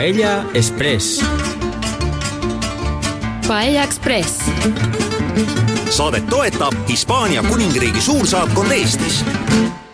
Paella Express. Paella Express. saadet toetab Hispaania kuningriigi suursaatkond Eestis.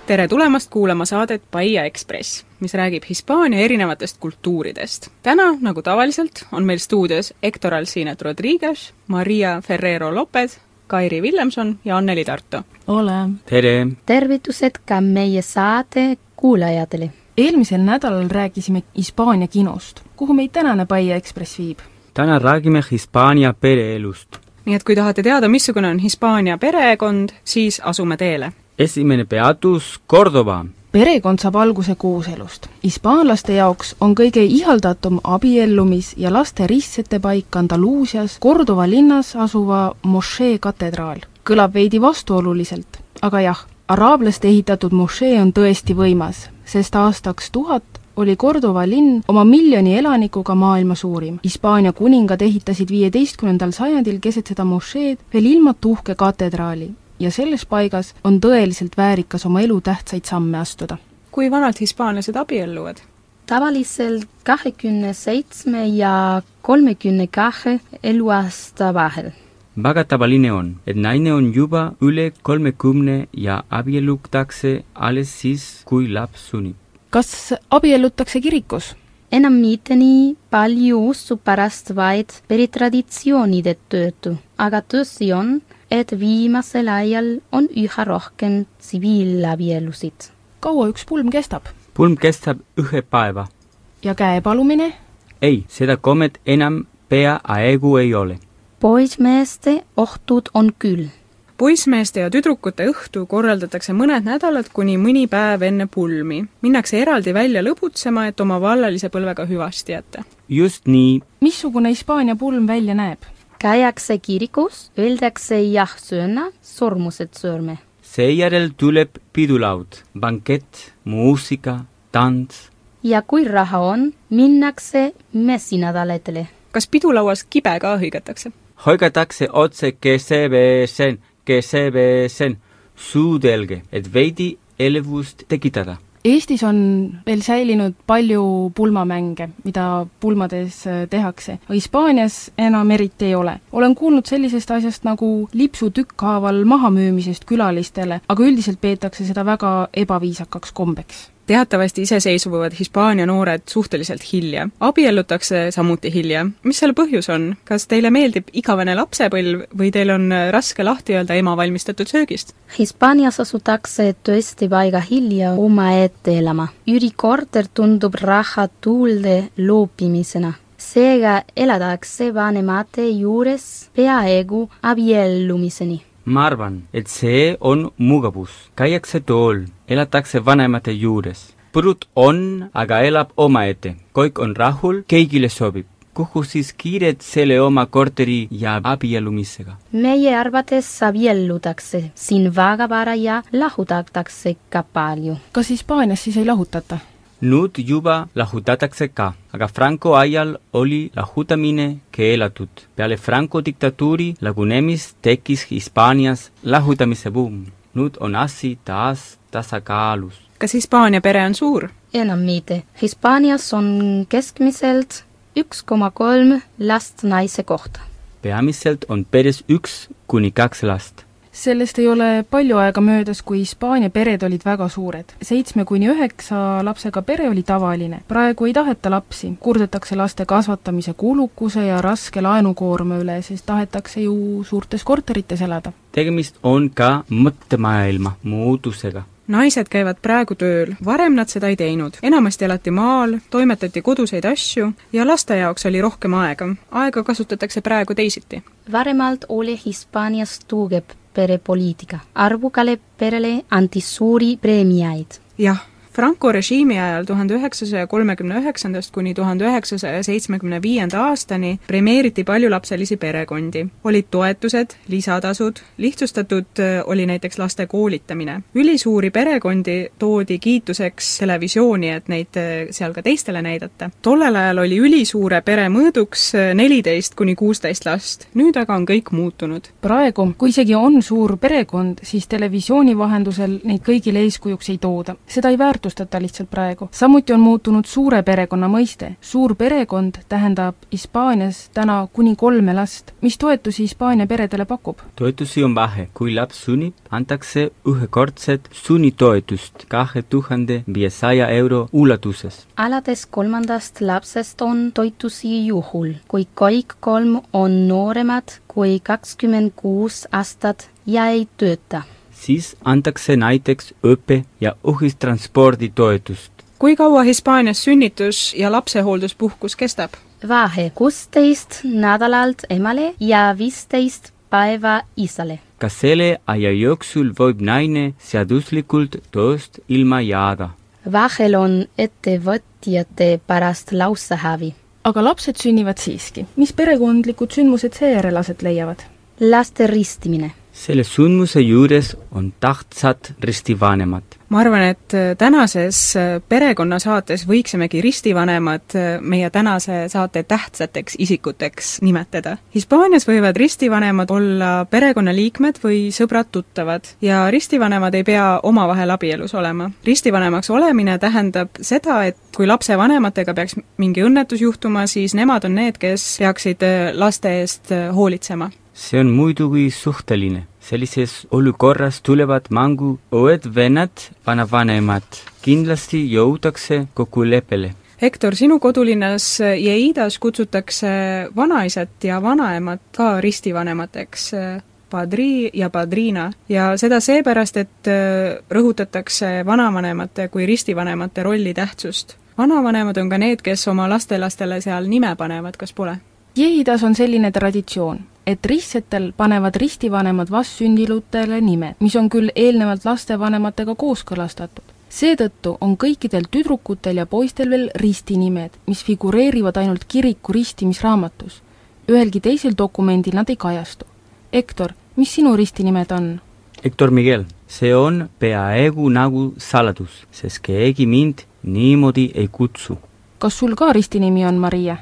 tere tulemast kuulama saadet Paella Ekspress, mis räägib Hispaania erinevatest kultuuridest. täna, nagu tavaliselt, on meil stuudios Hector Alcinet Rodriguez, Maria Ferrero Lopez, Kairi Villemson ja Anneli Tarto. ole. tere! tervitused ka meie saate kuulajatele. Eelmisel nädalal rääkisime Hispaania kinost. kuhu meid tänane Paia Ekspress viib? täna räägime Hispaania pereelust. nii et kui tahate teada, missugune on Hispaania perekond, siis asume teele. esimene peatus Cordova. perekond saab alguse kooselust. hispaanlaste jaoks on kõige ihaldatum abiellumis- ja laste ristsettepaik Andaluusias Cordova linnas asuva mošee katedraal. kõlab veidi vastuoluliselt, aga jah, araablaste ehitatud mošee on tõesti võimas, sest aastaks tuhat oli Cordova linn oma miljoni elanikuga maailma suurim. Hispaania kuningad ehitasid viieteistkümnendal sajandil keset seda mošeed veel ilma tuhke katedraali ja selles paigas on tõeliselt väärikas oma elutähtsaid samme astuda. kui vanalt hispaanlased abielluvad? tavaliselt kahekümne seitsme ja kolmekümne kahe eluaasta vahel. On, et naine on juba üle kolmekümne ja abiellutakse alles siis, kui laps sünnib. kas abiellutakse kirikus? enam mitte nii palju usu pärast, vaid peritraditsioonide tõttu, aga tõsi on, et viimasel ajal on üha rohkem tsiviilabielusid. kaua üks pulm kestab? pulm kestab ühe päeva. ja käepalumine? ei, seda kommet enam peaaegu ei ole. Poissmeeste ohtud on küll. poissmeeste ja tüdrukute õhtu korraldatakse mõned nädalad kuni mõni päev enne pulmi. minnakse eraldi välja lõbutsema, et oma vallalise põlvega hüvasti jätta. just nii. missugune Hispaania pulm välja näeb? käiakse kirikus, öeldakse jah-sõna, sormused sõrme. seejärel tuleb pidulaud, bankett, muusika, tants. ja kui raha on, minnakse messinädalatele. kas pidulauas kibe ka hõigatakse? Hõigatakse otse keseveesen, keseveesen, suudelge, et veidi elevust tekitada Eestis on veel säilinud palju pulmamänge, mida pulmades äh, tehakse. Hispaanias enam eriti ei ole. olen kuulnud sellisest asjast nagu lipsu tükkhaaval mahamüümisest külalistele, aga üldiselt peetakse seda väga ebaviisakaks kombeks teatavasti iseseisvuvad Hispaania noored suhteliselt hilja. abiellutakse samuti hilja. mis selle põhjus on? kas teile meeldib igavene lapsepõlv või teil on raske lahti öelda ema valmistatud söögist? Hispaanias asutakse tõesti väga hilja omaette elama. üürikorter tundub raha tuulde loopimisena seega elatakse vanemate juures peaaegu abiellumiseni ma arvan, et see on mugavus. käiakse tool, elatakse vanemate juures. põrut on, aga elab omaette. kõik on rahul, kõigile sobib. kuhu siis kiired selle oma korteri ja abiellumisega? meie arvates abiellutakse siin väga vara ja lahutatakse ka palju. kas Hispaanias siis ei lahutata? nüüd juba lahutatakse ka, aga Franco ajal oli lahutamine keelatud. peale Franco diktatuuri lagunemist tekkis Hispaanias lahutamise buum. nüüd on asi taas tasakaalus. kas Hispaania pere on suur? enam mitte. Hispaanias on keskmiselt üks koma kolm last naise kohta. peamiselt on peres üks kuni kaks last sellest ei ole palju aega möödas, kui Hispaania pered olid väga suured. seitsme kuni üheksa lapsega pere oli tavaline. praegu ei taheta lapsi, kurdetakse laste kasvatamise kulukuse ja raske laenukoorma üle, sest tahetakse ju suurtes korterites elada. tegemist on ka mõttemaailma muutusega naised käivad praegu tööl, varem nad seda ei teinud. enamasti elati maal, toimetati koduseid asju ja laste jaoks oli rohkem aega. aega kasutatakse praegu teisiti. varemalt oli Hispaanias tugev perepoliitika. arvukale perele anti suuri preemiaid. jah, Franco režiimi ajal tuhande üheksasaja kolmekümne üheksandast kuni tuhande üheksasaja seitsmekümne viienda aastani premeeriti paljulapselisi perekondi. olid toetused, lisatasud, lihtsustatud äh, oli näiteks laste koolitamine. ülisuuri perekondi toodi kiituseks televisiooni, et neid äh, seal ka teistele näidata. tollel ajal oli ülisuure pere mõõduks äh, neliteist kuni kuusteist last, nüüd aga on kõik muutunud. praegu, kui isegi on suur perekond, siis televisiooni vahendusel neid kõigile eeskujuks ei tooda. seda ei väärtustata väärtustata lihtsalt praegu. samuti on muutunud suure perekonna mõiste. suur perekond tähendab Hispaanias täna kuni kolme last. mis toetusi Hispaania peredele pakub? toetusi on vähe, kui laps sünnib, antakse ühekordset sunnitoetust kahe tuhande viiesaja euro ulatuses. alates kolmandast lapsest on toitusi juhul, kui kõik kolm on nooremad kui kakskümmend kuus aastat ja ei tööta. Siis antakse näiteks õppe- ja ühistransporditoetust. kui kaua Hispaanias sünnitus- ja lapsehoolduspuhkus kestab? vahe kuusteist nädalalt emale ja viisteist päeva isale. ka selle aja jooksul võib naine seaduslikult tööst ilma jääda. vahel on ettevõtjate pärast lausehävi. aga lapsed sünnivad siiski. mis perekondlikud sündmused seejärel aset leiavad? laste ristimine selle sündmuse juures on tähtsad ristivanemad. ma arvan, et tänases perekonnasaates võiksimegi ristivanemad meie tänase saate tähtsateks isikuteks nimetada. Hispaanias võivad ristivanemad olla perekonnaliikmed või sõbrad-tuttavad ja ristivanemad ei pea omavahel abielus olema. ristivanemaks olemine tähendab seda, et kui lapsevanematega peaks mingi õnnetus juhtuma, siis nemad on need, kes peaksid laste eest hoolitsema see on muidugi suhteline. sellises olukorras tulevad mängu uued vennad, vanavanemad. kindlasti jõutakse kokkuleppele. Hektor, sinu kodulinnas Jeidas kutsutakse vanaisat ja vanaemat ka ristivanemateks padri ja padrina ja seda seepärast, et rõhutatakse vanavanemate kui ristivanemate rolli tähtsust. vanavanemad on ka need, kes oma lastelastele seal nime panevad, kas pole? Jehidas on selline traditsioon, et ristsetel panevad ristivanemad vastsündinutele nimed, mis on küll eelnevalt lastevanematega kooskõlastatud. seetõttu on kõikidel tüdrukutel ja poistel veel ristinimed, mis figureerivad ainult kiriku ristimisraamatus. ühelgi teisel dokumendil nad ei kajastu. Hektor, mis sinu ristinimed on? Hector Miguel, see on peaaegu nagu saladus, sest keegi mind niimoodi ei kutsu. kas sul ka ristinimi on Maria?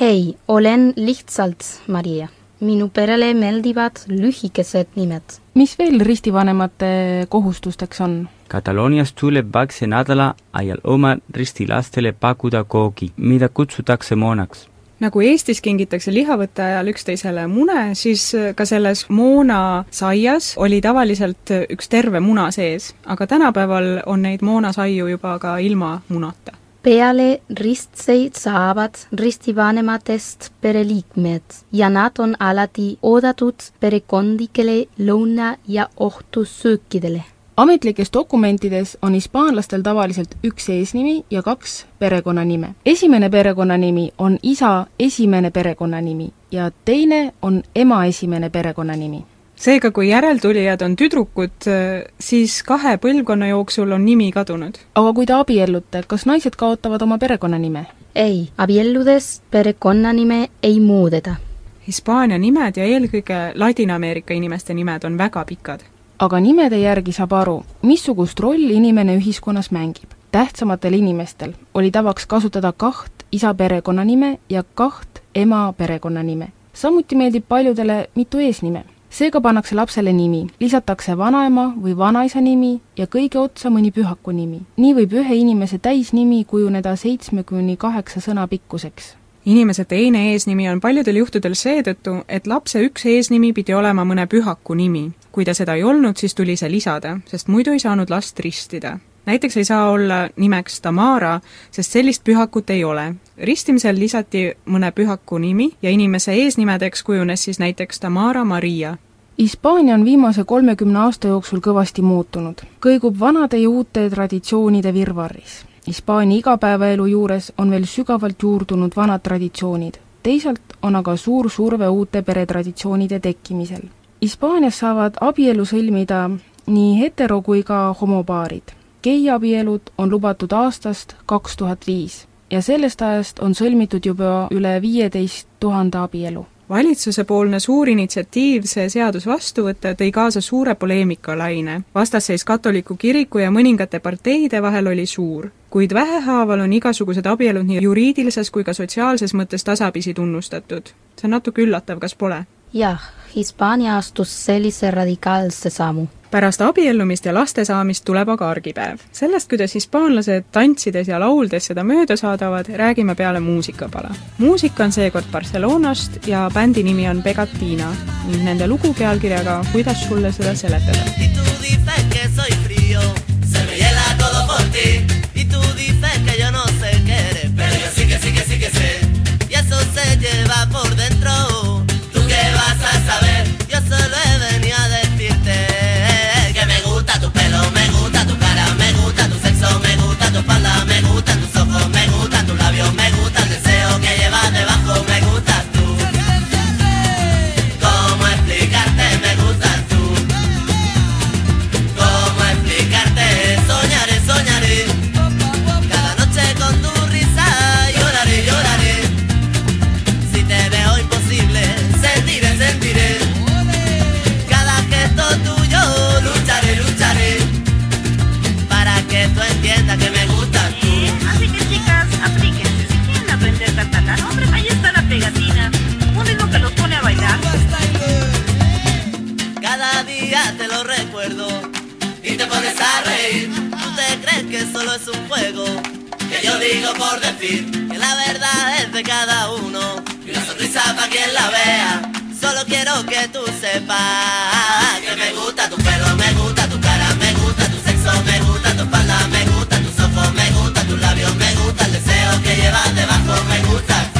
Ei, olen lihtsalt Maria. minu perele meeldivad lühikesed nimed. mis veel ristivanemate kohustusteks on? Kataloonias tuleb vaikse nädala ajal oma ristilastele pakkuda koogi, mida kutsutakse moonaks nagu Eestis kingitakse lihavõtte ajal üksteisele mune, siis ka selles moonasaias oli tavaliselt üks terve muna sees, aga tänapäeval on neid moonasaiu juba ka ilma munata peale ristseid saavad ristivanematest pereliikmed ja nad on alati oodatud perekondlikele lõuna- ja ohtusöökidele. ametlikes dokumentides on hispaanlastel tavaliselt üks eesnimi ja kaks perekonnanime. esimene perekonnanimi on isa esimene perekonnanimi ja teine on ema esimene perekonnanimi seega, kui järeltulijad on tüdrukud, siis kahe põlvkonna jooksul on nimi kadunud. aga kui te abiellute, kas naised kaotavad oma perekonnanime? ei, abielludes perekonnanime ei muudeta. Hispaania nimed ja eelkõige Ladina-Ameerika inimeste nimed on väga pikad. aga nimede järgi saab aru, missugust rolli inimene ühiskonnas mängib. tähtsamatel inimestel oli tavaks kasutada kaht isa perekonnanime ja kaht ema perekonnanime. samuti meeldib paljudele mitu eesnime seega pannakse lapsele nimi, lisatakse vanaema või vanaisa nimi ja kõige otsa mõni pühaku nimi. nii võib ühe inimese täisnimi kujuneda seitsme kuni kaheksa sõna pikkuseks inimese teine eesnimi on paljudel juhtudel seetõttu, et lapse üks eesnimi pidi olema mõne pühaku nimi. kui ta seda ei olnud, siis tuli see lisada, sest muidu ei saanud last ristida näiteks ei saa olla nimeks Tamara, sest sellist pühakut ei ole. ristimisel lisati mõne pühaku nimi ja inimese eesnimedeks kujunes siis näiteks Tamara Maria. Hispaania on viimase kolmekümne aasta jooksul kõvasti muutunud, kõigub vanade ja uute traditsioonide virvarris. Hispaania igapäevaelu juures on veel sügavalt juurdunud vanad traditsioonid, teisalt on aga suur surve uute peretraditsioonide tekkimisel. Hispaanias saavad abielu sõlmida nii hetero- kui ka homopaarid geiabielud on lubatud aastast kaks tuhat viis ja sellest ajast on sõlmitud juba üle viieteist tuhande abielu. valitsusepoolne suur initsiatiiv see seadus vastu võtta tõi kaasa suure poleemikalaine. vastasseis katoliku kiriku ja mõningate parteide vahel oli suur, kuid vähehaaval on igasugused abielud nii juriidilises kui ka sotsiaalses mõttes tasapisi tunnustatud. see on natuke üllatav, kas pole? jah, Hispaania astus sellise radikaalse sammu pärast abiellumist ja laste saamist tuleb aga argipäev. sellest, kuidas hispaanlased tantsides ja lauldes seda mööda saadavad, räägime peale muusikapala. muusika on seekord Barcelonast ja bändi nimi on Pegatina ning nende lugu pealkirjaga Kuidas sulle seda seletada. Reír. Tú te crees que solo es un juego que yo digo por decir que la verdad es de cada uno y una sonrisa para quien la vea. Solo quiero que tú sepas que me gusta tu pelo, me gusta tu cara, me gusta tu sexo, me gusta tu espalda, me gustan tus ojos, me gustan tus labios, me gusta el deseo que llevas debajo, me gustas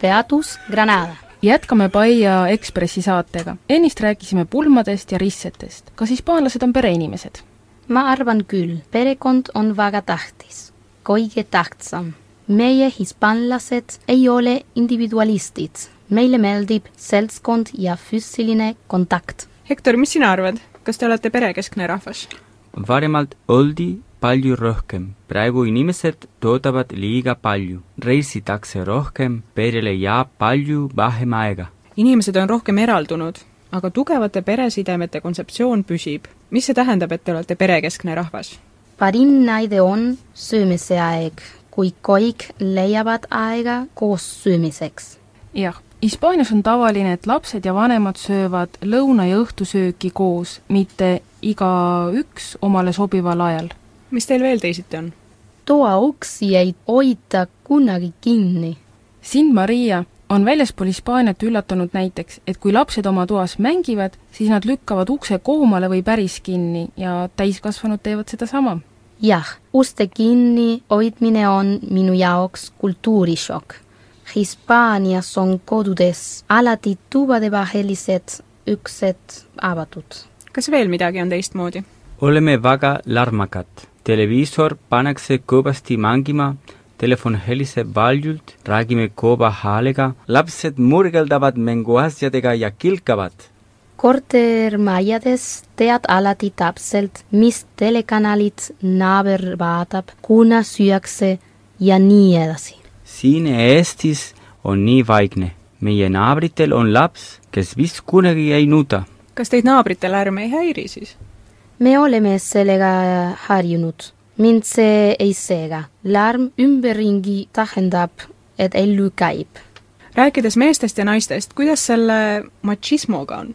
järgmine peatus Granada. jätkame Paia Ekspressi saatega. ennist rääkisime pulmadest ja rissetest. kas hispaanlased on pereinimesed? ma arvan küll, perekond on väga tähtis, kõige tähtsam. meie hispaanlased ei ole individualistid, meile meeldib seltskond ja füüsiline kontakt. Hektor, mis sina arvad, kas te olete perekeskne rahvas? varemalt oldi palju rohkem, praegu inimesed toodavad liiga palju, reisitakse rohkem, perele jääb palju vähem aega. inimesed on rohkem eraldunud, aga tugevate peresidemete kontseptsioon püsib. mis see tähendab, et te olete perekeskne rahvas? parim näide on söömise aeg, kui kõik leiavad aega koos söömiseks. jah, Hispaanias on tavaline, et lapsed ja vanemad söövad lõuna- ja õhtusööki koos, mitte igaüks omale sobival ajal. Mis teil veel teisiti on? toa uksi ei hoita kunagi kinni. sind, Maria, on väljaspool Hispaaniat üllatunud näiteks, et kui lapsed oma toas mängivad, siis nad lükkavad ukse koomale või päris kinni ja täiskasvanud teevad sedasama. jah, uste kinni hoidmine on minu jaoks kultuurishokk. Hispaanias on kodudes alati tubadevahelised uksed avatud. kas veel midagi on teistmoodi? oleme väga lärmakad, televiisor pannakse kõvasti mängima, telefon heliseb valjult, räägime kõva häälega, lapsed murgeldavad mänguasjadega ja kilkavad. kortermajades tead alati täpselt, mis telekanalit naaber vaatab, kuna süüakse ja nii edasi. siin Eestis on nii vaikne. meie naabritel on laps, kes vist kunagi ei nuta. kas teid naabrite lärm ei häiri siis? Me oleme sellega harjunud. mind see ei sega. lärm ümberringi tähendab, et ellu käib. rääkides meestest ja naistest, kuidas selle machismoga on?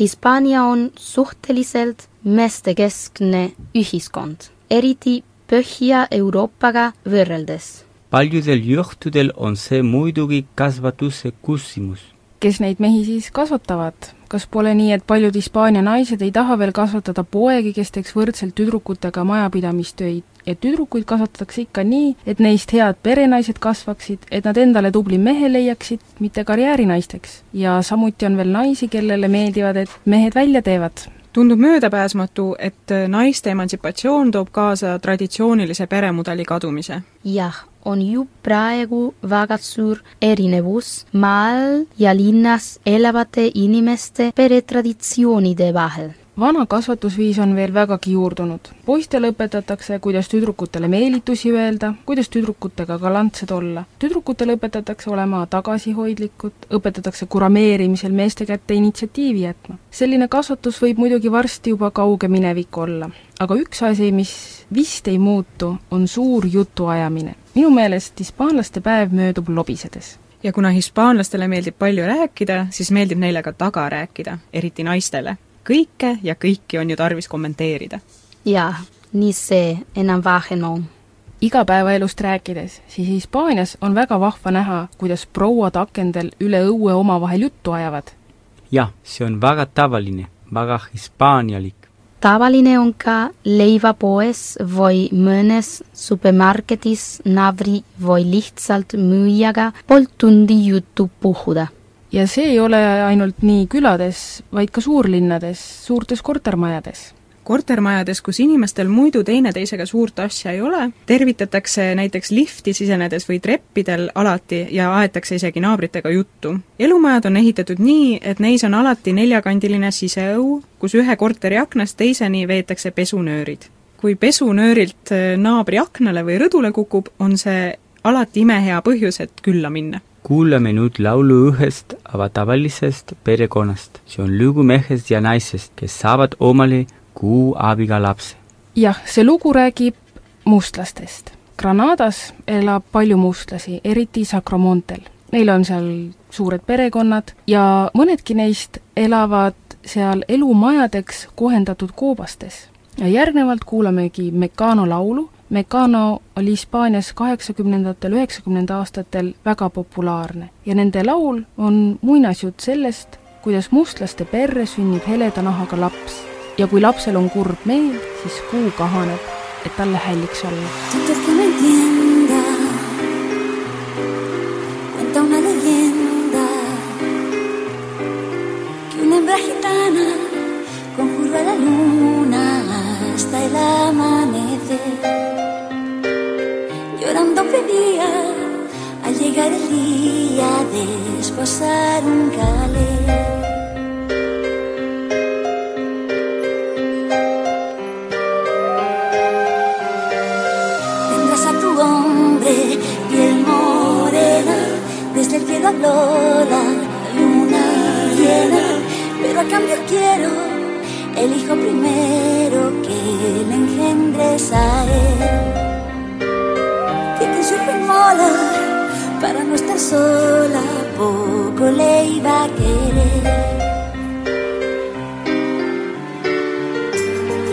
Hispaania on suhteliselt meestekeskne ühiskond, eriti Põhja-Euroopaga võrreldes. paljudel juhtudel on see muidugi kasvatuse küsimus. kes neid mehi siis kasvatavad? Kas pole nii, et paljud Hispaania naised ei taha veel kasvatada poegi, kes teeks võrdselt tüdrukutega majapidamistöid ja tüdrukuid kasvatatakse ikka nii, et neist head perenaised kasvaksid, et nad endale tubli mehe leiaksid, mitte karjäärinaisteks. ja samuti on veel naisi, kellele meeldivad, et mehed välja teevad. tundub möödapääsmatu, et naiste emantsipatsioon toob kaasa traditsioonilise peremudeli kadumise. jah, on ju praegu väga suur erinevus. Maal ja linnas elavate inimeste peretraditsioonide vahel vana kasvatusviis on veel vägagi juurdunud. poistele õpetatakse, kuidas tüdrukutele meelitusi öelda, kuidas tüdrukutega galantsed olla. tüdrukutele õpetatakse olema tagasihoidlikud, õpetatakse kurameerimisel meeste kätte initsiatiivi jätma. selline kasvatus võib muidugi varsti juba kauge minevik olla. aga üks asi, mis vist ei muutu, on suur jutuajamine. minu meelest hispaanlaste päev möödub lobisedes ja kuna hispaanlastele meeldib palju rääkida, siis meeldib neile ka taga rääkida, eriti naistele kõike ja kõiki on ju tarvis kommenteerida. jaa, nii see enam-vähem on. igapäevaelust rääkides, siis Hispaanias on väga vahva näha, kuidas prouad akendel üle õue omavahel juttu ajavad. jah, see on väga tavaline, väga hispaanialik. tavaline on ka leivapoes või mõnes supermarketis naabri või lihtsalt müüjaga pool tundi juttu puhuda ja see ei ole ainult nii külades, vaid ka suurlinnades, suurtes kortermajades kortermajades, kus inimestel muidu teineteisega suurt asja ei ole, tervitatakse näiteks lifti sisenedes või treppidel alati ja aetakse isegi naabritega juttu. elumajad on ehitatud nii, et neis on alati neljakandiline siseõu, kus ühe korteri aknast teiseni veetakse pesunöörid. kui pesunöörilt naabri aknale või rõdule kukub, on see alati imehea põhjus, et külla minna kuulame nüüd laulu ühest avatavalisest perekonnast. see on lugu mehest ja naisest, kes saavad omale kuu abiga lapse. jah, see lugu räägib mustlastest. Granadas elab palju mustlasi, eriti Sacramontel. Neil on seal suured perekonnad ja mõnedki neist elavad seal elumajadeks kohendatud koobastes. ja järgnevalt kuulamegi Mecano laulu, Mecano oli Hispaanias kaheksakümnendatel, üheksakümnenda aastatel väga populaarne ja nende laul on muinasjutt sellest, kuidas mustlaste perre sünnib heleda nahaga laps ja kui lapsel on kurb meel, siis kuu kahaneb, et talle hälliks olla. Conjuró a la luna hasta el amanecer. Al llegar el día de esposar un calé. Tendrás a tu hombre piel morena, desde el cielo habló la luna llena, pero a cambio quiero el hijo primero que le engendres a él. Mola para no estar sola, poco le iba a querer.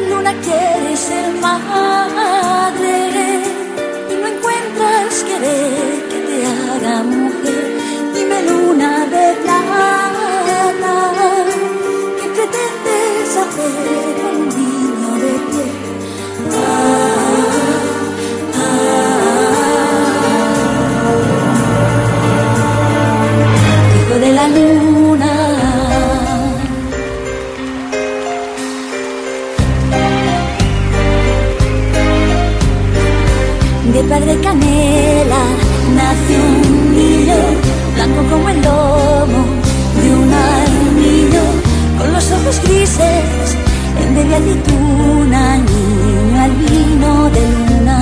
Luna quiere ser madre y no encuentras querer que te haga mujer. Dime luna de plata, ¿qué pretendes hacer De padre canela nació un niño blanco como el lomo de un niño con los ojos grises en bebé aceituna, niño albino de luna.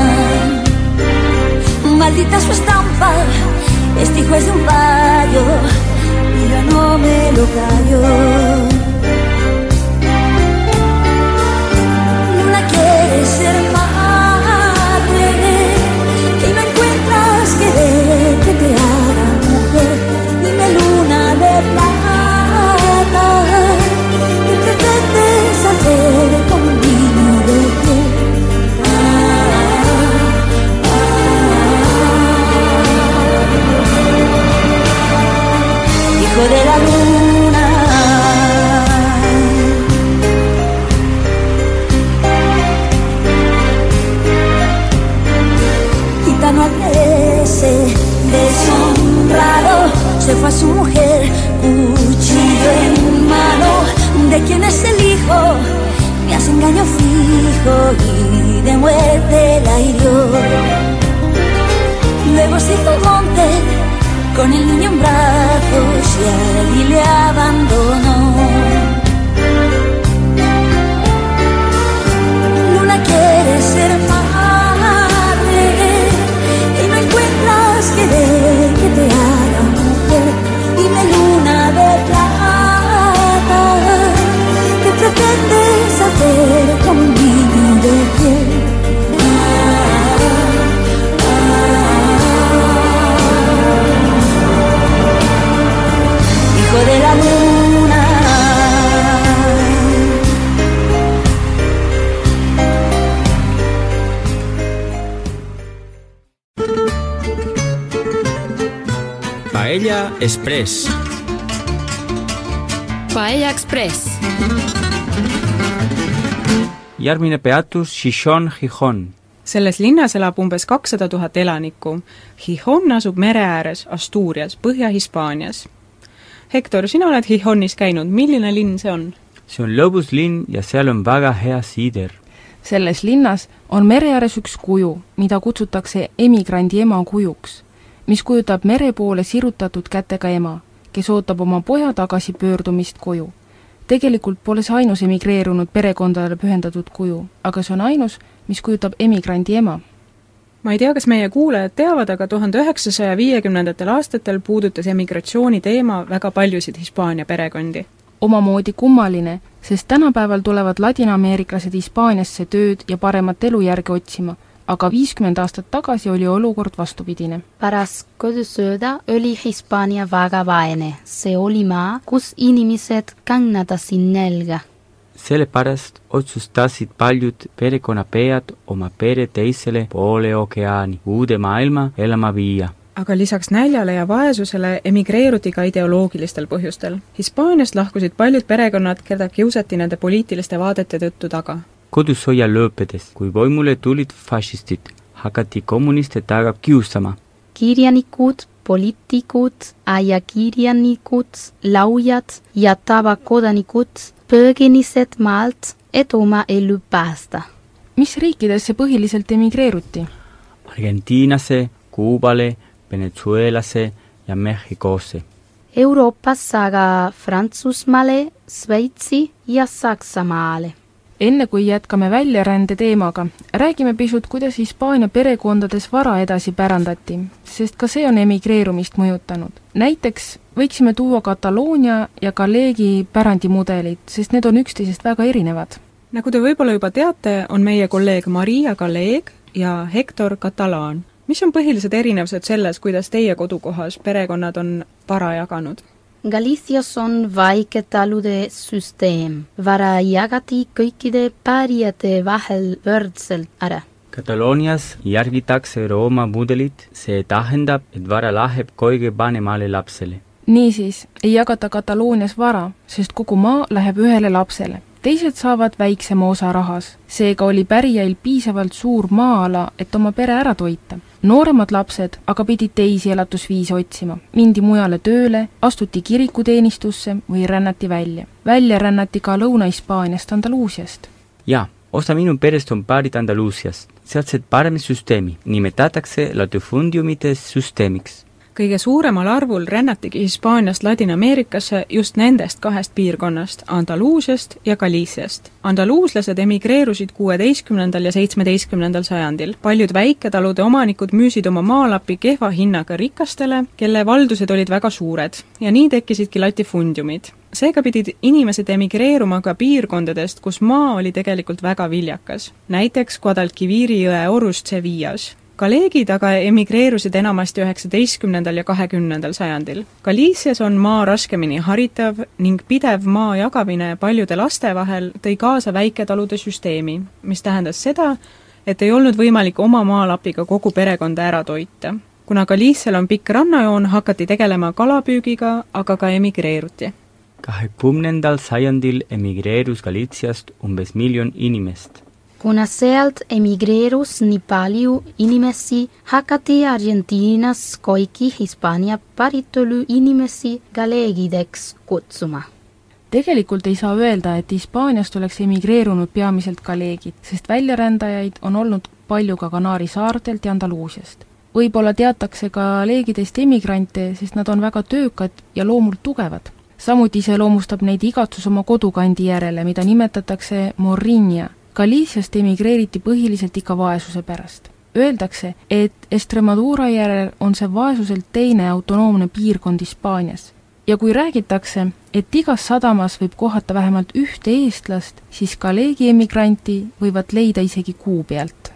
Maldita su estampa, este hijo es de un payo y yo no me lo callo. hijo Express. Paella Express. järgmine peatus Shishon Gijón. selles linnas elab umbes kakssada tuhat elanikku. Gijón asub mere ääres Asturias, Põhja-Hispaanias. Hektor, sina oled Gijonis käinud, milline linn see on? see on lõbus linn ja seal on väga hea siider. selles linnas on mere ääres üks kuju, mida kutsutakse emigrandi ema kujuks, mis kujutab mere poole sirutatud kätega ema, kes ootab oma poja tagasipöördumist koju. tegelikult pole see ainus emigreerunud perekondadele pühendatud kuju, aga see on ainus, mis kujutab emigrandi ema ma ei tea, kas meie kuulajad teavad, aga tuhande üheksasaja viiekümnendatel aastatel puudutas emigratsiooni teema väga paljusid Hispaania perekondi. omamoodi kummaline, sest tänapäeval tulevad ladinaameeriklased Hispaaniasse tööd ja paremat elujärge otsima, aga viiskümmend aastat tagasi oli olukord vastupidine. pärast kodusööda oli Hispaania väga vaene. see oli maa, kus inimesed kannatasid nälga. sellepärast otsustasid paljud perekonnapead oma pere teisele poole ookeani, uude maailma elama viia aga lisaks näljale ja vaesusele emigreeruti ka ideoloogilistel põhjustel. Hispaaniast lahkusid paljud perekonnad, keda kiusati nende poliitiliste vaadete tõttu taga. Kodusõja lõppedes, kui võimule tulid fašistid, hakati kommuniste taga kiusama. kirjanikud, poliitikud, ajakirjanikud, lauljad ja tavakodanikud põgenesid maalt, et oma elu päästa. mis riikidesse põhiliselt emigreeruti? Argentiinasse, Kuubale, Venezuelasse ja Mehhikosse. Euroopas aga Prantsusmaale, Šveitsi ja Saksamaale. Enne kui jätkame väljarände teemaga, räägime pisut, kuidas Hispaania perekondades vara edasi pärandati, sest ka see on emigreerumist mõjutanud. näiteks võiksime tuua Kataloonia ja Galegi pärandimudelid, sest need on üksteisest väga erinevad. nagu te võib-olla juba teate, on meie kolleeg Maria Galeg ja Hector Catalan. mis on põhilised erinevused selles, kuidas teie kodukohas perekonnad on vara jaganud? Galicias on väiketalude süsteem. vara jagati kõikide pärijate vahel võrdselt ära. Kataloonias järgitakse Rooma mudelit, see tähendab, et vara läheb kõige vanemale lapsele. niisiis ei jagata Kataloonias vara, sest kogu maa läheb ühele lapsele. teised saavad väiksema osa rahas, seega oli pärijail piisavalt suur maa-ala, et oma pere ära toita. Nooremad lapsed aga pidid teisi elatusviise otsima, mindi mujale tööle, astuti kirikuteenistusse või rännati välja. välja rännati ka Lõuna-Hispaaniast Andaluusiast. jaa, osa minu perest on pärit Andaluusiast. sealset paremisüsteemi nimetatakse latifundiumite süsteemiks kõige suuremal arvul rännatigi Hispaaniast Ladina-Ameerikasse just nendest kahest piirkonnast, Andaluusiast ja Galiciast. andaluuslased emigreerusid kuueteistkümnendal ja seitsmeteistkümnendal sajandil. paljud väiketalude omanikud müüsid oma maalapi kehva hinnaga rikastele, kelle valdused olid väga suured ja nii tekkisidki latifundiumid. seega pidid inimesed emigreeruma ka piirkondadest, kus maa oli tegelikult väga viljakas. näiteks Guadalquiviri jõe orus Sevillas kolleegid aga emigreerusid enamasti üheksateistkümnendal ja kahekümnendal sajandil. Galicias on maa raskemini haritav ning pidev maa jagamine paljude laste vahel tõi kaasa väiketalude süsteemi, mis tähendas seda, et ei olnud võimalik oma maalapiga kogu perekonda ära toita. kuna Galicial on pikk rannajoon, hakati tegelema kalapüügiga, aga ka emigreeruti. kahekümnendal sajandil emigreerus Galitsiast umbes miljon inimest. Kuna sealt emigreerus nii palju inimesi, hakati Argentiinas kõiki Hispaania päritolu inimesi galeegideks kutsuma tegelikult ei saa öelda, et Hispaaniast oleks emigreerunud peamiselt galeegid, sest väljarändajaid on olnud palju ka Kanaari saartelt ja Andaluusiast. võib-olla teatakse ka leegidest emigrante, sest nad on väga töökad ja loomult tugevad. samuti iseloomustab neid igatsus oma kodukandi järele, mida nimetatakse morrinja. Galiciast emigreeriti põhiliselt ikka vaesuse pärast. Öeldakse, et Estremadura järel on see vaesuselt teine autonoomne piirkond Hispaanias ja kui räägitakse, et igas sadamas võib kohata vähemalt ühte eestlast, siis Galegi emigranti võivad leida isegi kuu pealt.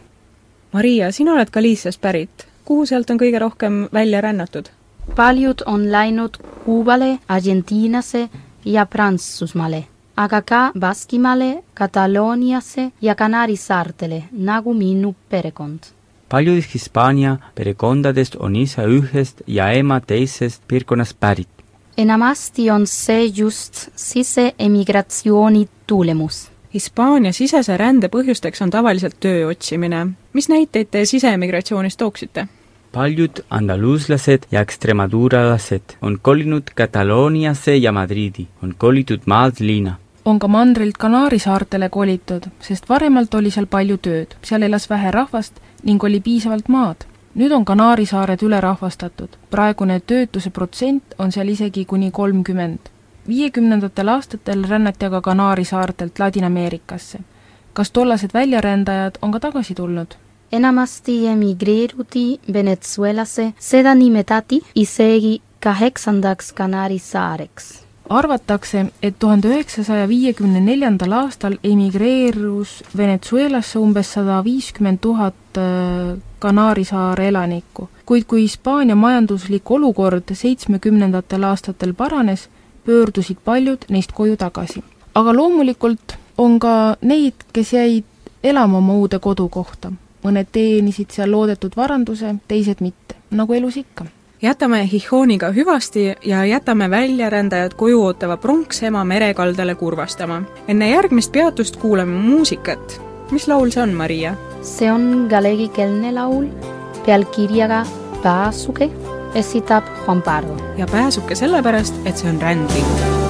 Maria, sina oled Galiciast pärit. kuhu sealt on kõige rohkem välja rännatud? paljud on läinud Kuubale, Argentiinasse ja Prantsusmaale, aga ka Baskimaale, Katalooniasse ja Kanaari saartele, nagu minu perekond paljudest Hispaania perekondadest on isa ühest ja ema teisest piirkonnast pärit enamasti on see just siseemigratsiooni tulemus. Hispaania sisese rände põhjusteks on tavaliselt töö otsimine. mis näiteid te siseemigratsioonist tooksite? paljud andaluuslased ja ekstremaduuralased on kolinud Katalooniasse ja Madridi, on kolitud maalt linna. On ka mandrilt Kanaari saartele kolitud, sest varemalt oli seal palju tööd, seal elas vähe rahvast ning oli piisavalt maad nüüd on Kanaari saared ülerahvastatud, praegune töötuse protsent on seal isegi kuni kolmkümmend. viiekümnendatel aastatel rännati aga Kanaari saartelt Ladina-Ameerikasse. kas tollased väljarändajad on ka tagasi tulnud? enamasti emigreeruti Venezuelasse, seda nimetati isegi kaheksandaks Kanaari saareks arvatakse, et tuhande üheksasaja viiekümne neljandal aastal emigreerus Venezuelasse umbes sada viiskümmend tuhat äh, Kanaari saare elanikku, kuid kui Hispaania majanduslik olukord seitsmekümnendatel aastatel paranes, pöördusid paljud neist koju tagasi. aga loomulikult on ka neid, kes jäid elama oma uude kodukohta. mõned teenisid seal loodetud varanduse, teised mitte, nagu elus ikka jätame Hihhooniga hüvasti ja jätame väljarändajad koju ootava pronksema merekaldale kurvastama. enne järgmist peatust kuulame muusikat. mis laul see on, Maria? see on galeegikeelne laul pealkirjaga Pääsuke, esitab Juan Pardo. ja pääsuke sellepärast, et see on rändling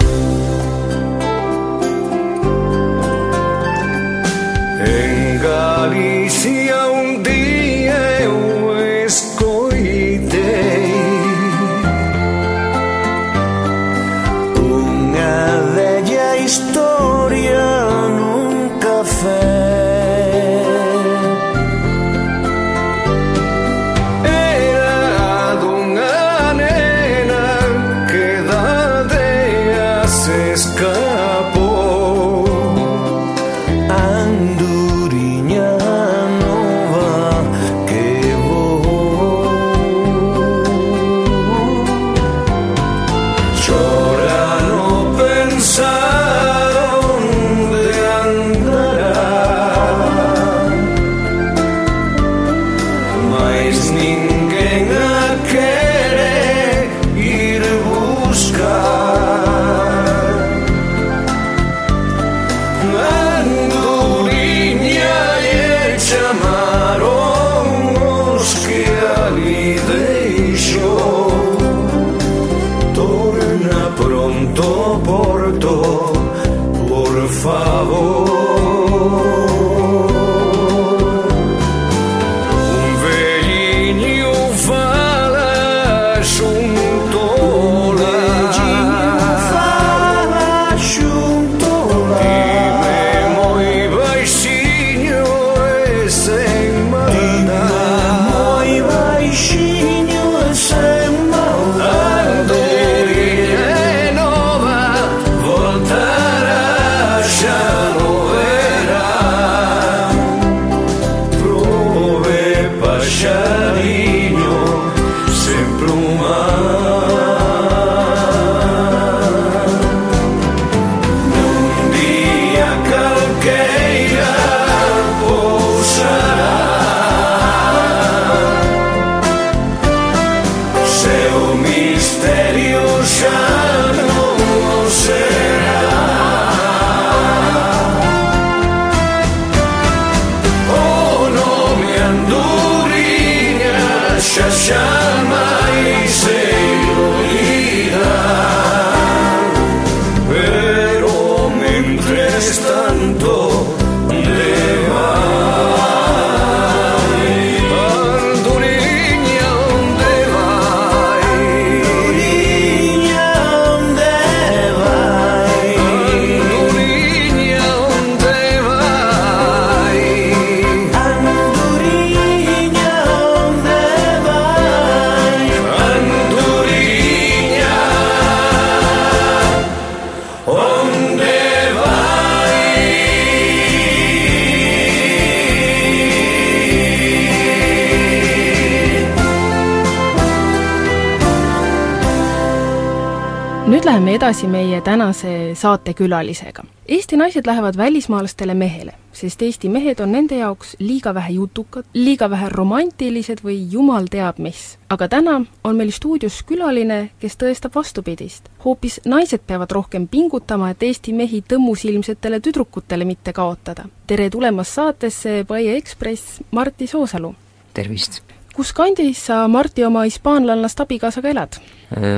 edasi meie tänase saatekülalisega. Eesti naised lähevad välismaalastele mehele, sest Eesti mehed on nende jaoks liiga vähe jutukad, liiga vähe romantilised või jumal teab mis. aga täna on meil stuudios külaline, kes tõestab vastupidist. hoopis naised peavad rohkem pingutama, et Eesti mehi tõmmusilmsetele tüdrukutele mitte kaotada. tere tulemast saatesse Paie Ekspress, Martti Soosalu! tervist! Kus kandis sa, Martti, oma hispaanlannast abikaasaga elad?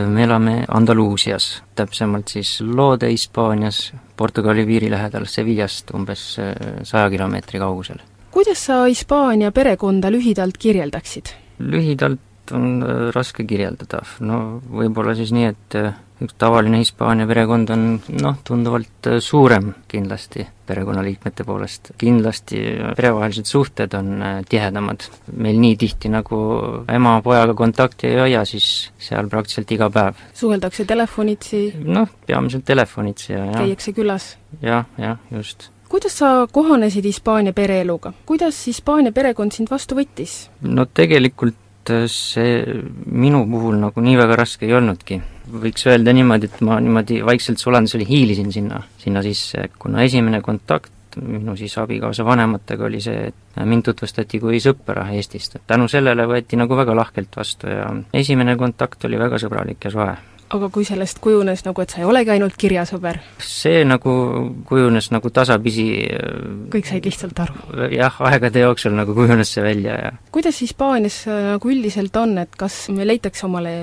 me elame Andaluusias, täpsemalt siis Loode Hispaanias, Portugali piiri lähedal Sevillast umbes äh, saja kilomeetri kaugusel. kuidas sa Hispaania perekonda lühidalt kirjeldaksid? lühidalt on äh, raske kirjeldada, no võib-olla siis nii, et äh, üks tavaline Hispaania perekond on noh, tunduvalt äh, suurem kindlasti perekonnaliikmete poolest. kindlasti perevahelised suhted on tihedamad. meil nii tihti nagu ema pojaga kontakti ei hoia, siis seal praktiliselt iga päev. suheldakse telefonitsi, noh, peamiselt telefonitsi ja, ja käiakse külas? jah, jah, just. kuidas sa kohanesid Hispaania pereeluga? kuidas Hispaania perekond sind vastu võttis? no tegelikult äh, see minu puhul nagu nii väga raske ei olnudki. võiks öelda niimoodi, et ma niimoodi vaikselt sulandusel hiilisin sinna, sinna sisse, kuna esimene kontakt minu siis abikaasa vanematega oli see, et mind tutvustati kui sõpra Eestist, et tänu sellele võeti nagu väga lahkelt vastu ja esimene kontakt oli väga sõbralik ja soe aga kui sellest kujunes nagu, et sa ei olegi ainult kirjasõber, see nagu kujunes nagu tasapisi kõik said lihtsalt aru? jah, aegade jooksul nagu kujunes see välja ja kuidas Hispaanias äh, nagu üldiselt on, et kas leitakse omale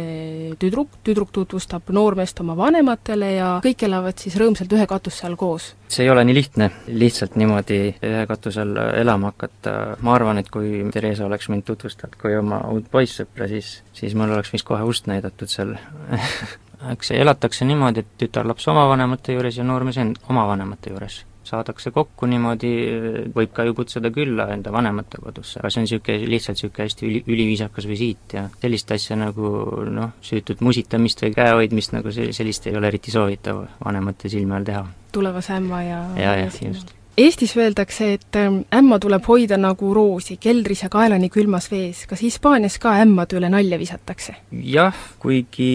tüdruk, tüdruk tutvustab noormeest oma vanematele ja kõik elavad siis rõõmsalt ühe katuse all koos? See ei ole nii lihtne, lihtsalt niimoodi ühe katuse all elama hakata, ma arvan, et kui Theresa oleks mind tutvustanud kui oma uut poissõpra, siis, siis mul oleks vist kohe ust näidatud seal eks elatakse niimoodi, et tütarlaps oma vanemate juures ja noormees oma vanemate juures. Saadakse kokku niimoodi, võib ka ju kutsuda külla enda vanemate kodusse, aga see on niisugune, lihtsalt niisugune hästi üli, üliviisakas visiit ja sellist asja nagu noh, süütut musitamist või käehoidmist nagu se-, sellist ei ole eriti soovitav vanemate silme all teha. tulevase ämma ja ja, jah, just Eestis öeldakse, et ähm, ämma tuleb hoida nagu roosi, keldris ja kaelani külmas vees. kas Hispaanias ka ämmade üle nalja visatakse? jah, kuigi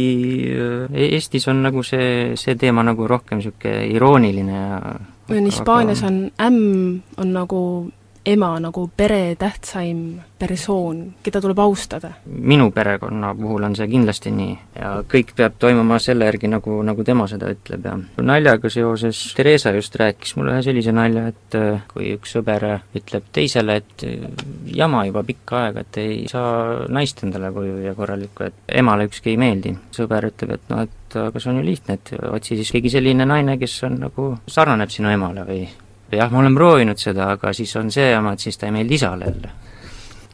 äh, Eestis on nagu see, see teema nagu rohkem niisugune irooniline ja on Hispaanias on ämm, on nagu ema, nagu pere tähtsaim persoon, keda tuleb austada? minu perekonna puhul on see kindlasti nii ja kõik peab toimuma selle järgi, nagu, nagu tema seda ütleb ja naljaga seoses Theresa just rääkis mulle ühe sellise nalja, et äh, kui üks sõber ütleb teisele, et äh, jama juba pikka aega, et ei saa naist endale koju ja korralikku, et emale ükski ei meeldi. sõber ütleb, et noh, et aga see on ju lihtne, et otsi siis keegi selline naine, kes on nagu, sarnaneb sinu emale või jah, ma olen proovinud seda, aga siis on see jama, et siis ta ei meeldi isale jälle.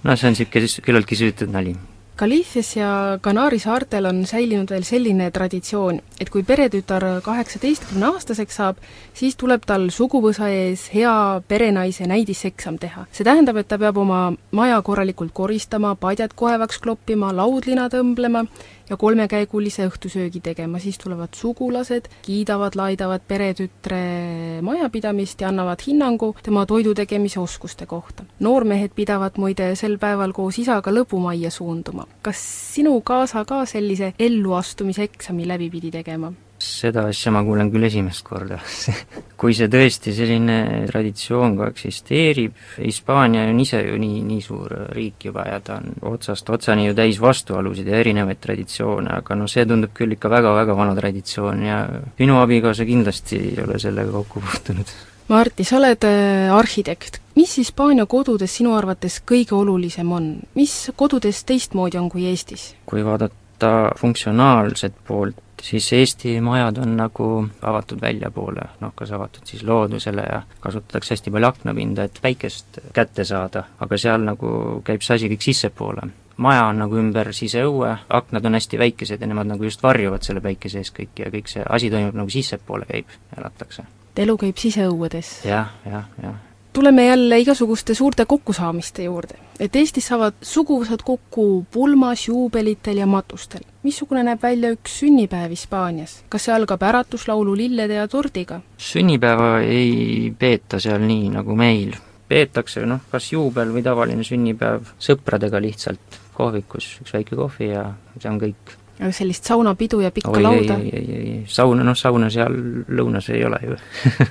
noh, see on niisugune siis küllaltki süütud nali. Galiitsias ja Kanaari saartel on säilinud veel selline traditsioon, et kui peretütar kaheksateistkümneaastaseks saab, siis tuleb tal suguvõsa ees hea perenaise näidiseksam teha. see tähendab, et ta peab oma maja korralikult koristama, padjad kohevaks kloppima, laudlina tõmblema ja kolmekäigulise õhtusöögi tegema, siis tulevad sugulased, kiidavad, laidavad peretütre majapidamist ja annavad hinnangu tema toidu tegemise oskuste kohta. noormehed pidavat muide sel päeval koos isaga lõbumajja suunduma. kas sinu kaasa ka sellise elluastumise eksami läbi pidi tegema? Seda asja ma kuulen küll esimest korda kui see tõesti selline traditsioon ka eksisteerib, Hispaania on ise ju nii, nii suur riik juba ja ta on otsast otsani ju täis vastuolusid ja erinevaid traditsioone, aga noh, see tundub küll ikka väga-väga vana traditsioon ja minu abikaasa kindlasti ei ole sellega kokku puutunud. Marti, sa oled äh, arhitekt. mis Hispaania kodudes sinu arvates kõige olulisem on? mis kodudes teistmoodi on kui Eestis? kui vaadata funktsionaalset poolt, siis Eesti majad on nagu avatud väljapoole, noh kas avatud siis loodusele ja kasutatakse hästi palju aknapinda, et päikest kätte saada, aga seal nagu käib see asi kõik sissepoole. maja on nagu ümber siseõue, aknad on hästi väikesed ja nemad nagu just varjuvad selle päikese eest kõik ja kõik see asi toimub nagu sissepoole käib, elatakse. elu käib siseõuedes? jah, jah, jah tuleme jälle igasuguste suurte kokkusaamiste juurde. et Eestis saavad suguvõsad kokku pulmas, juubelitel ja matustel. missugune näeb välja üks sünnipäev Hispaanias? kas see algab äratuslaulu, lillede ja tordiga? sünnipäeva ei peeta seal nii nagu meil. peetakse noh, kas juubel või tavaline sünnipäev sõpradega lihtsalt kohvikus, üks väike kohvi ja see on kõik aga sellist saunapidu ja pikka oi, lauda? ei, ei, ei, ei, sauna, noh sauna seal lõunas ei ole ju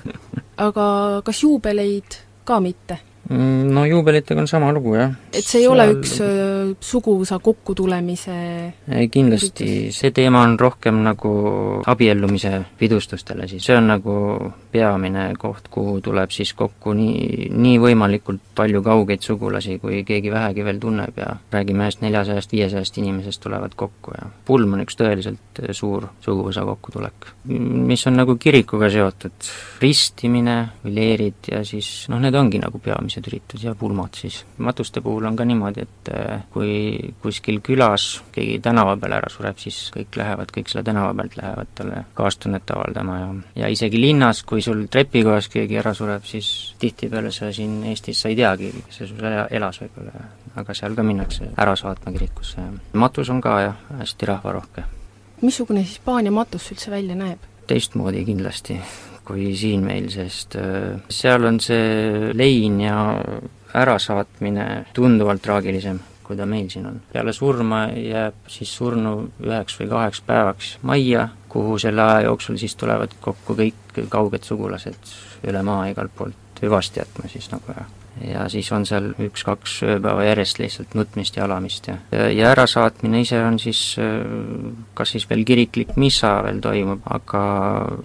aga kas juubeleid ka mitte? Mm, no juubelitega on sama lugu, jah. et see ei Seal... ole üks äh, suguvõsa kokkutulemise ei, kindlasti, see teema on rohkem nagu abiellumise pidustustele siis, see on nagu peamine koht, kuhu tuleb siis kokku nii, nii võimalikult palju kaugeid sugulasi, kui keegi vähegi veel tunneb ja räägime ühest neljasajast, viiesajast inimesest tulevad kokku ja pulm on üks tõeliselt suur suguvõsa kokkutulek. mis on nagu kirikuga seotud, ristimine, leerid ja siis noh, need ongi nagu peamised peamised üritused ja pulmad siis. matuste puhul on ka niimoodi, et äh, kui kuskil külas keegi tänava peal ära sureb, siis kõik lähevad, kõik selle tänava pealt lähevad talle kaastunnet avaldama ja ja isegi linnas, kui sul trepikojas keegi ära sureb, siis tihtipeale sa siin Eestis, sa ei teagi, kes see sul elas võib-olla, aga seal ka minnakse ära saatma kirikusse ja matus on ka jah, hästi rahvarohke. missugune Hispaania matus üldse välja näeb? teistmoodi kindlasti kui siin meil, sest äh, seal on see lein ja ärasaatmine tunduvalt traagilisem, kui ta meil siin on. peale surma jääb siis surnu üheks või kaheks päevaks majja, kuhu selle aja jooksul siis tulevad kokku kõik kauged sugulased üle maa igalt poolt hüvasti jätma siis nagu ja ja siis on seal üks-kaks ööpäeva järjest lihtsalt nutmist ja alamist ja ja ärasaatmine ise on siis kas siis veel kiriklik missa veel toimub, aga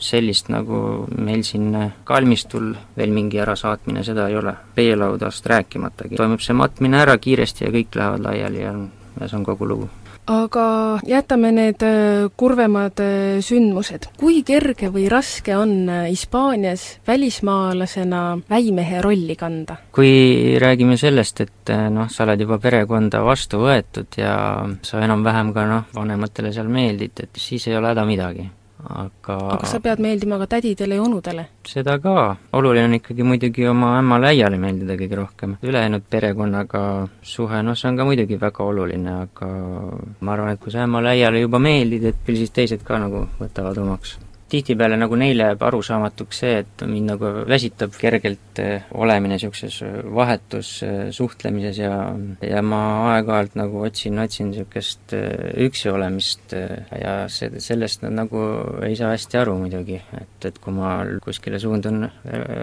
sellist nagu meil siin kalmistul veel mingi ärasaatmine, seda ei ole. peelaudast rääkimatagi, toimub see matmine ära kiiresti ja kõik lähevad laiali ja ja see on kogu lugu aga jätame need äh, kurvemad äh, sündmused. kui kerge või raske on äh, Hispaanias välismaalasena väimehe rolli kanda? kui räägime sellest, et noh, sa oled juba perekonda vastu võetud ja sa enam-vähem ka noh, vanematele seal meeldid, et siis ei ole häda midagi aga aga sa pead meeldima ka tädidele ja onudele? seda ka, oluline on ikkagi muidugi oma ämmale-äiale meeldida kõige rohkem. ülejäänud perekonnaga suhe, noh, see on ka muidugi väga oluline, aga ma arvan, et kui sa ämmale-äiale juba meeldid, et küll siis teised ka nagu võtavad omaks tihtipeale nagu neile jääb arusaamatuks see, et mind nagu väsitab kergelt eh, olemine niisuguses eh, vahetus eh, suhtlemises ja ja ma aeg-ajalt nagu otsin, otsin niisugust üksi olemist ja see, sellest nad nagu ei saa hästi aru muidugi, et, et kui ma kuskile suundun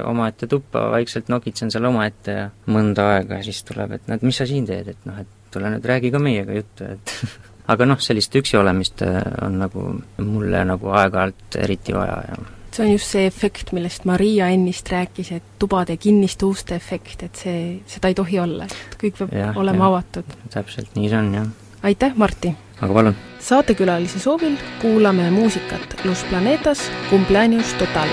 omaette tuppa, vaikselt nokitsen seal omaette ja mõnda aega siis tuleb, et et mis sa siin teed, et noh, et tule nüüd räägi ka meiega juttu, et aga noh, sellist üksi olemist äh, on nagu mulle nagu aeg-ajalt eriti vaja ja see on just see efekt, millest Maria ennist rääkis, et tubade kinniste uste efekt, et see, seda ei tohi olla, et kõik peab ja, olema ja. avatud. täpselt, nii see on, jah. aitäh, Marti! aga palun! saatekülalise soovil kuulame muusikat Los Planetas Cumpleaños Total.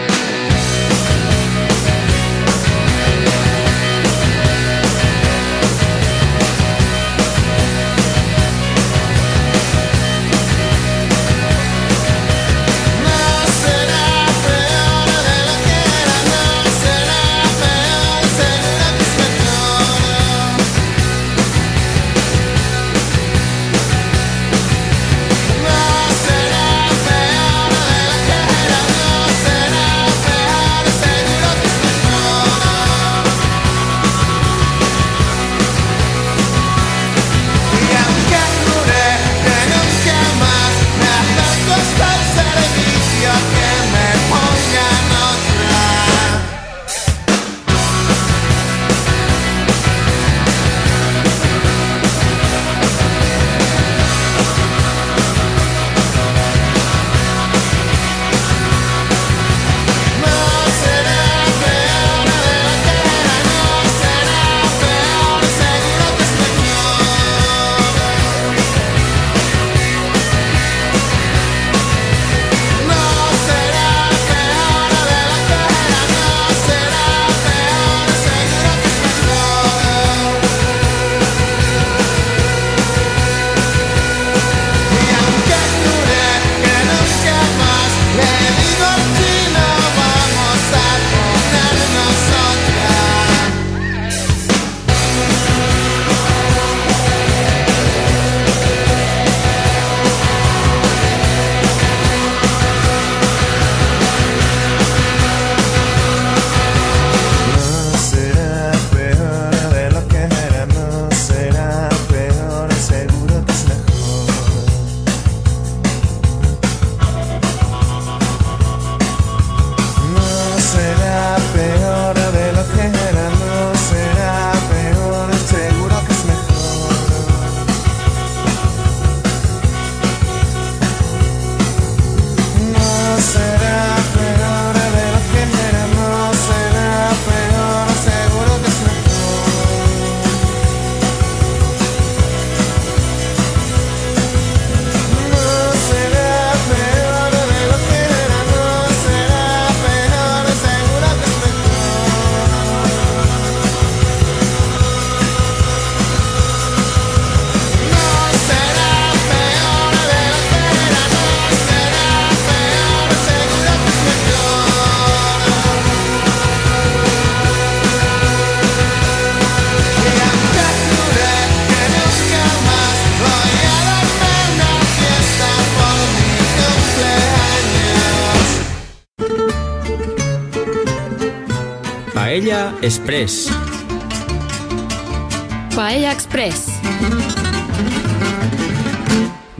Paella Express. Paella Express.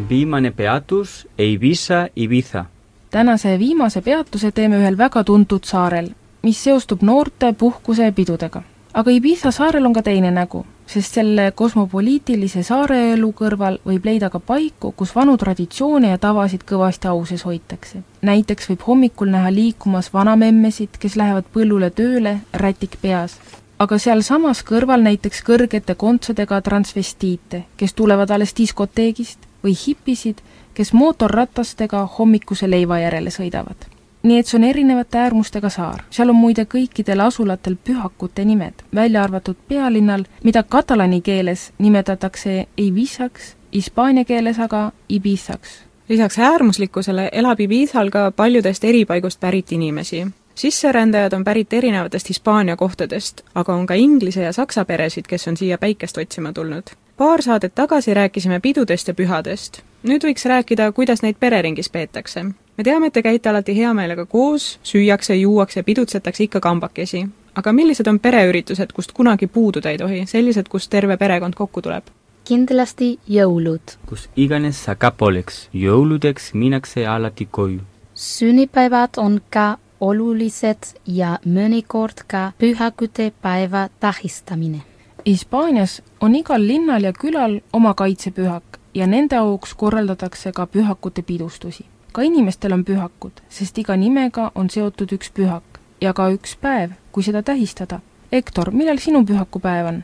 viimane peatus Ibiza, Ibiza. tänase viimase peatuse teeme ühel väga tuntud saarel, mis seostub noorte puhkuse ja pidudega. aga Ibiza saarel on ka teine nägu, sest selle kosmopoliitilise saareelu kõrval võib leida ka paiku, kus vanu traditsioone ja tavasid kõvasti au sees hoitakse. näiteks võib hommikul näha liikumas vanamemmesid, kes lähevad põllule tööle, rätik peas. aga sealsamas kõrval näiteks kõrgete kontsadega transvestiite, kes tulevad alles diskoteegist või hipisid, kes mootorratastega hommikuse leiva järele sõidavad. Nii et see on erinevate äärmustega saar. seal on muide kõikidel asulatel pühakute nimed, välja arvatud pealinnal, mida katalani keeles nimetatakse Ibizaks, hispaania keeles aga Ibizaks. lisaks äärmuslikkusele elab Ibizal ka paljudest eri paigust pärit inimesi. sisserändajad on pärit erinevatest Hispaania kohtadest, aga on ka inglise ja saksa peresid, kes on siia päikest otsima tulnud paar saadet tagasi rääkisime pidudest ja pühadest. nüüd võiks rääkida, kuidas neid pereringis peetakse. Me teame, et te käite alati hea meelega koos, süüakse, juuakse ja pidutsetakse ikka kambakesi. aga millised on pereüritused, kust kunagi puududa ei tohi, sellised, kus terve perekond kokku tuleb? kindlasti jõulud. kus iganes sa ka poleks, jõuludeks minnakse alati koju. sünnipäevad on ka olulised ja mõnikord ka pühakutepäeva tähistamine Hispaanias on igal linnal ja külal oma kaitsepühak ja nende auks korraldatakse ka pühakute pidustusi. Ka inimestel on pühakud, sest iga nimega on seotud üks pühak ja ka üks päev, kui seda tähistada. Hektor, millal sinu pühakupäev on?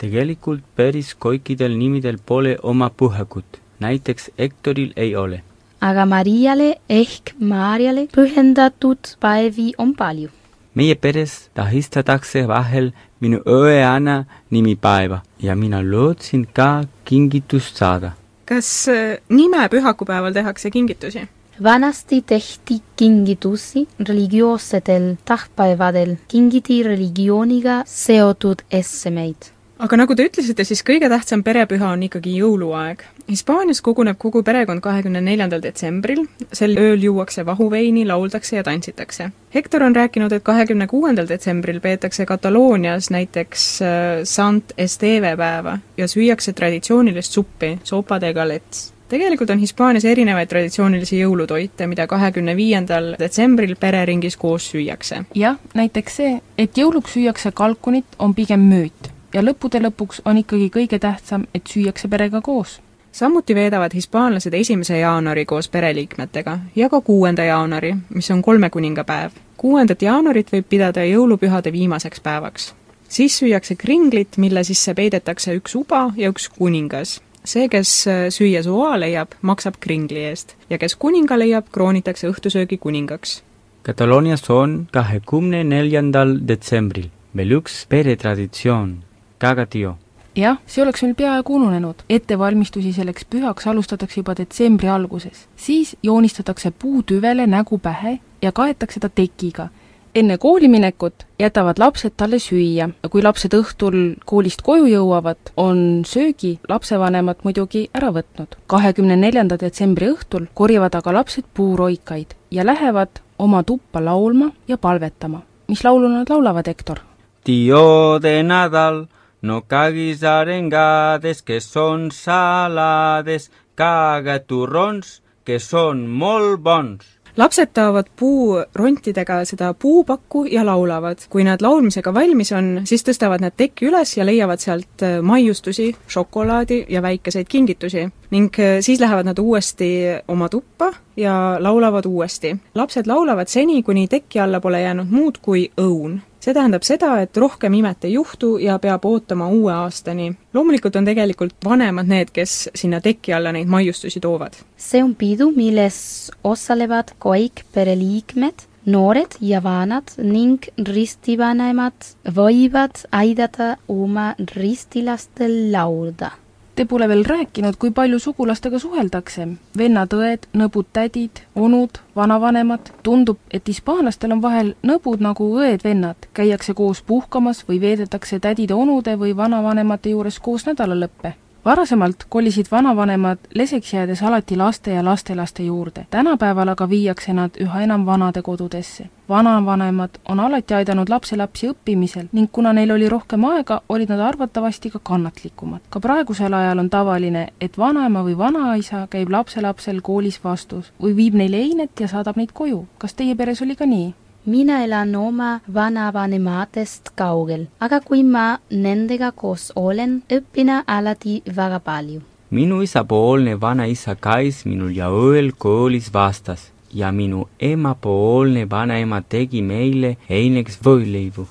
tegelikult päris kõikidel nimidel pole oma pühakut, näiteks Hektoril ei ole. aga Mariale ehk Maarjale pühendatud päevi on palju. meie peres tähistatakse vahel minu õeanna nimipäeva ja mina lootsin ka kingitust saada. kas äh, nime pühakupäeval tehakse kingitusi? Vanasti tehti kingitusi religioossetel tähtpäevadel, kingiti religiooniga seotud essemeid aga nagu te ütlesite, siis kõige tähtsam perepüha on ikkagi jõuluaeg. Hispaanias koguneb kogu perekond kahekümne neljandal detsembril, sel ööl juuakse vahuveini, lauldakse ja tantsitakse. Hektor on rääkinud, et kahekümne kuuendal detsembril peetakse Kataloonias näiteks äh, Sant Esteve päeva ja süüakse traditsioonilist suppi, sopa de galets tegelikult on Hispaanias erinevaid traditsioonilisi jõulutoite, mida kahekümne viiendal detsembril pereringis koos süüakse. jah, näiteks see, et jõuluks süüakse kalkunit, on pigem müüt ja lõppude lõpuks on ikkagi kõige tähtsam, et süüakse perega koos. samuti veedavad hispaanlased esimese jaanuari koos pereliikmetega ja ka kuuenda jaanuari, mis on kolme kuningapäev. kuuendat jaanuarit võib pidada jõulupühade viimaseks päevaks. siis süüakse kringlit, mille sisse peidetakse üks uba ja üks kuningas. See, kes süüa soa leiab, maksab kringli eest ja kes kuninga leiab, kroonitakse õhtusöögi kuningaks. Kataloonias on kahekümne neljandal detsembril veel üks peretraditsioon Cagatio. jah, see oleks meil peaaegu ununenud. ettevalmistusi selleks pühaks alustatakse juba detsembri alguses. siis joonistatakse puutüvele nägu pähe ja kaetakse ta tekiga. Enne kooliminekut jätavad lapsed talle süüa kui lapsed õhtul koolist koju jõuavad, on söögi lapsevanemad muidugi ära võtnud. kahekümne neljanda detsembri õhtul korjavad aga lapsed puuroikaid ja lähevad oma tuppa laulma ja palvetama. mis laulu nad laulavad, Hektor? Tío de Nadal, no caguis arengades que són salades, caga turrons que són molt bons. Lapsed taovad puurontidega seda puupakku ja laulavad. kui nad laulmisega valmis on, siis tõstavad nad teki üles ja leiavad sealt äh, maiustusi, šokolaadi ja väikeseid kingitusi. ning äh, siis lähevad nad uuesti oma tuppa ja laulavad uuesti. lapsed laulavad seni, kuni teki alla pole jäänud muud kui õun see tähendab seda, et rohkem imet ei juhtu ja peab ootama uue aastani. loomulikult on tegelikult vanemad need, kes sinna teki alla neid maiustusi toovad. see on pidu, milles osalevad kõik pereliikmed, noored ja vanad ning ristivanemad võivad aidata oma ristilastel laulda Te pole veel rääkinud, kui palju sugulastega suheldakse. vennad-õed, nõbud-tädid, onud, vanavanemad. tundub, et hispaanlastel on vahel nõbud nagu õed-vennad. käiakse koos puhkamas või veedetakse tädide-onude või vanavanemate juures koos nädalalõppe. Varasemalt kolisid vanavanemad leseks jäädes alati laste ja lastelaste juurde, tänapäeval aga viiakse nad üha enam vanadekodudesse. vanavanemad on alati aidanud lapselapsi õppimisel ning kuna neil oli rohkem aega, olid nad arvatavasti ka kannatlikumad. ka praegusel ajal on tavaline, et vanaema või vanaisa käib lapselapsel koolis vastus või viib neile einet ja saadab neid koju. kas teie peres oli ka nii? Mina elan oma vanavanematest kaugel, aga kui ma nendega koos olen, õpin alati väga palju. minu isapoolne vanaisa käis minul ja õel koolis vastas ja minu emapoolne vanaema tegi meile eineks võileibu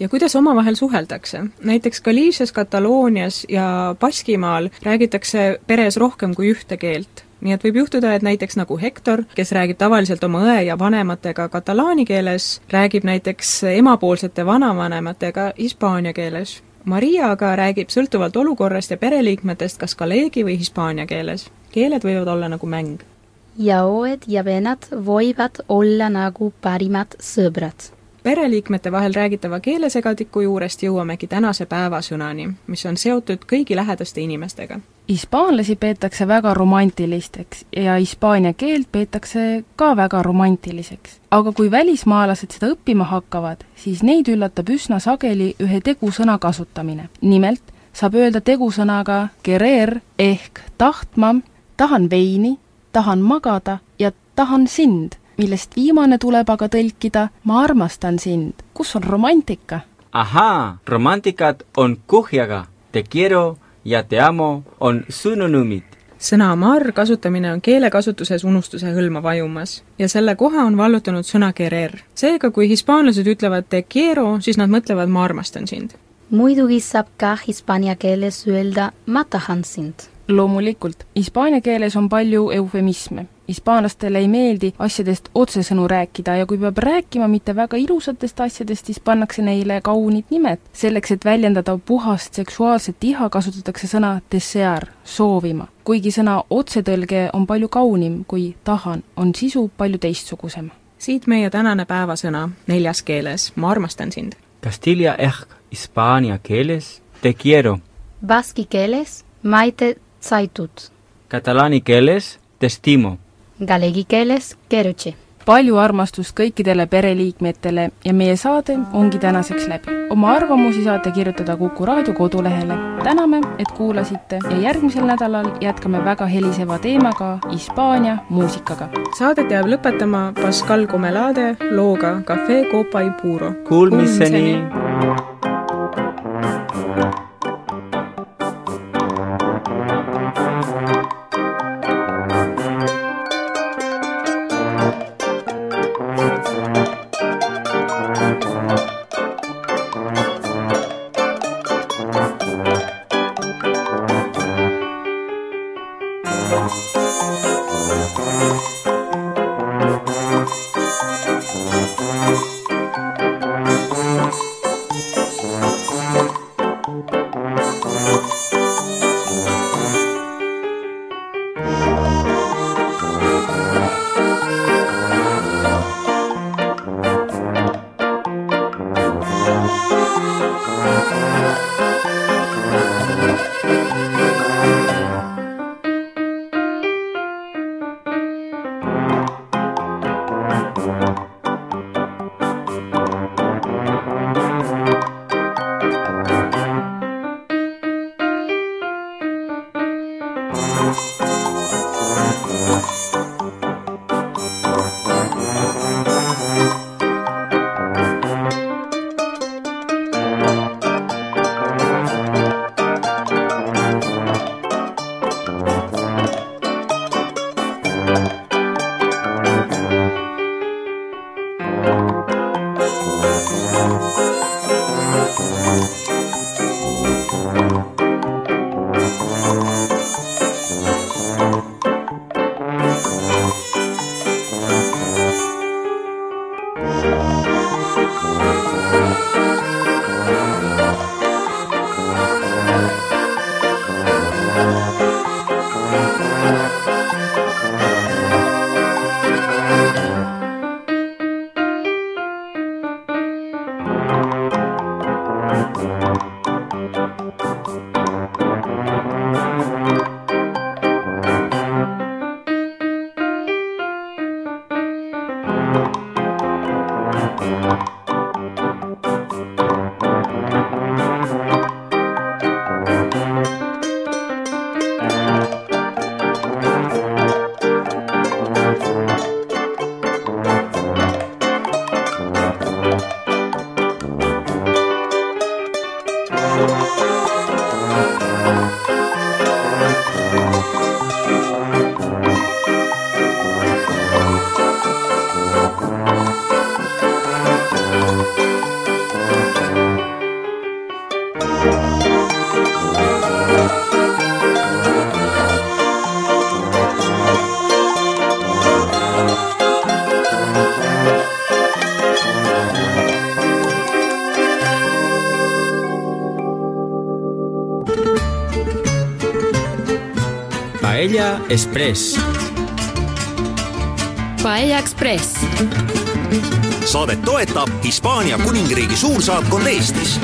ja kuidas omavahel suheldakse. näiteks Galiisias, Kataloonias ja Baskimaal räägitakse peres rohkem kui ühte keelt nii et võib juhtuda, et näiteks nagu Hector, kes räägib tavaliselt oma õe ja vanematega katalaani keeles, räägib näiteks emapoolsete vanavanematega hispaania keeles. Maria aga räägib sõltuvalt olukorrast ja pereliikmetest kas galeegi või hispaania keeles. keeled võivad olla nagu mäng. ja õed ja vennad võivad olla nagu parimad sõbrad pereliikmete vahel räägitava keelesegadiku juurest jõuamegi tänase päevasõnani, mis on seotud kõigi lähedaste inimestega. Hispaanlasi peetakse väga romantilisteks ja hispaania keelt peetakse ka väga romantiliseks. aga kui välismaalased seda õppima hakkavad, siis neid üllatab üsna sageli ühe tegusõna kasutamine. nimelt saab öelda tegusõnaga querer ehk tahtma, tahan veini, tahan magada ja tahan sind millest viimane tuleb aga tõlkida ma armastan sind. kus on romantika? ahaa, romantikad on kuhjaga. Te quiero ja te amo on sünonüümid. sõna amar kasutamine on keelekasutuses unustuse hõlma vajumas ja selle koha on vallutanud sõna querer. seega, kui hispaanlased ütlevad te quiero, siis nad mõtlevad ma armastan sind. muidugi saab ka hispaania keeles öelda ma tahan sind loomulikult, hispaania keeles on palju eufemisme. hispaanlastele ei meeldi asjadest otsesõnu rääkida ja kui peab rääkima mitte väga ilusatest asjadest, siis pannakse neile kaunid nimed. selleks, et väljendada puhast seksuaalset iha, kasutatakse sõna desear, soovima. kuigi sõna otsetõlge on palju kaunim kui tahan, on sisu palju teistsugusem. siit meie tänane päevasõna neljas keeles, ma armastan sind. Castilla ehk hispaania keeles te quiero. Baski keeles maite tsaitud. Katalaani keeles testimo. Galegi keeles keruche. palju armastust kõikidele pereliikmetele ja meie saade ongi tänaseks läbi. oma arvamusi saate kirjutada Kuku raadio kodulehele. täname, et kuulasite ja järgmisel nädalal jätkame väga heliseva teemaga Hispaania muusikaga. saadet jääb lõpetama Pascal Comelade looga Cafe Copa y Puro. Kuulmiseni. Paella Express. Paella Express. saadet toetab Hispaania kuningriigi suursaatkond Eestis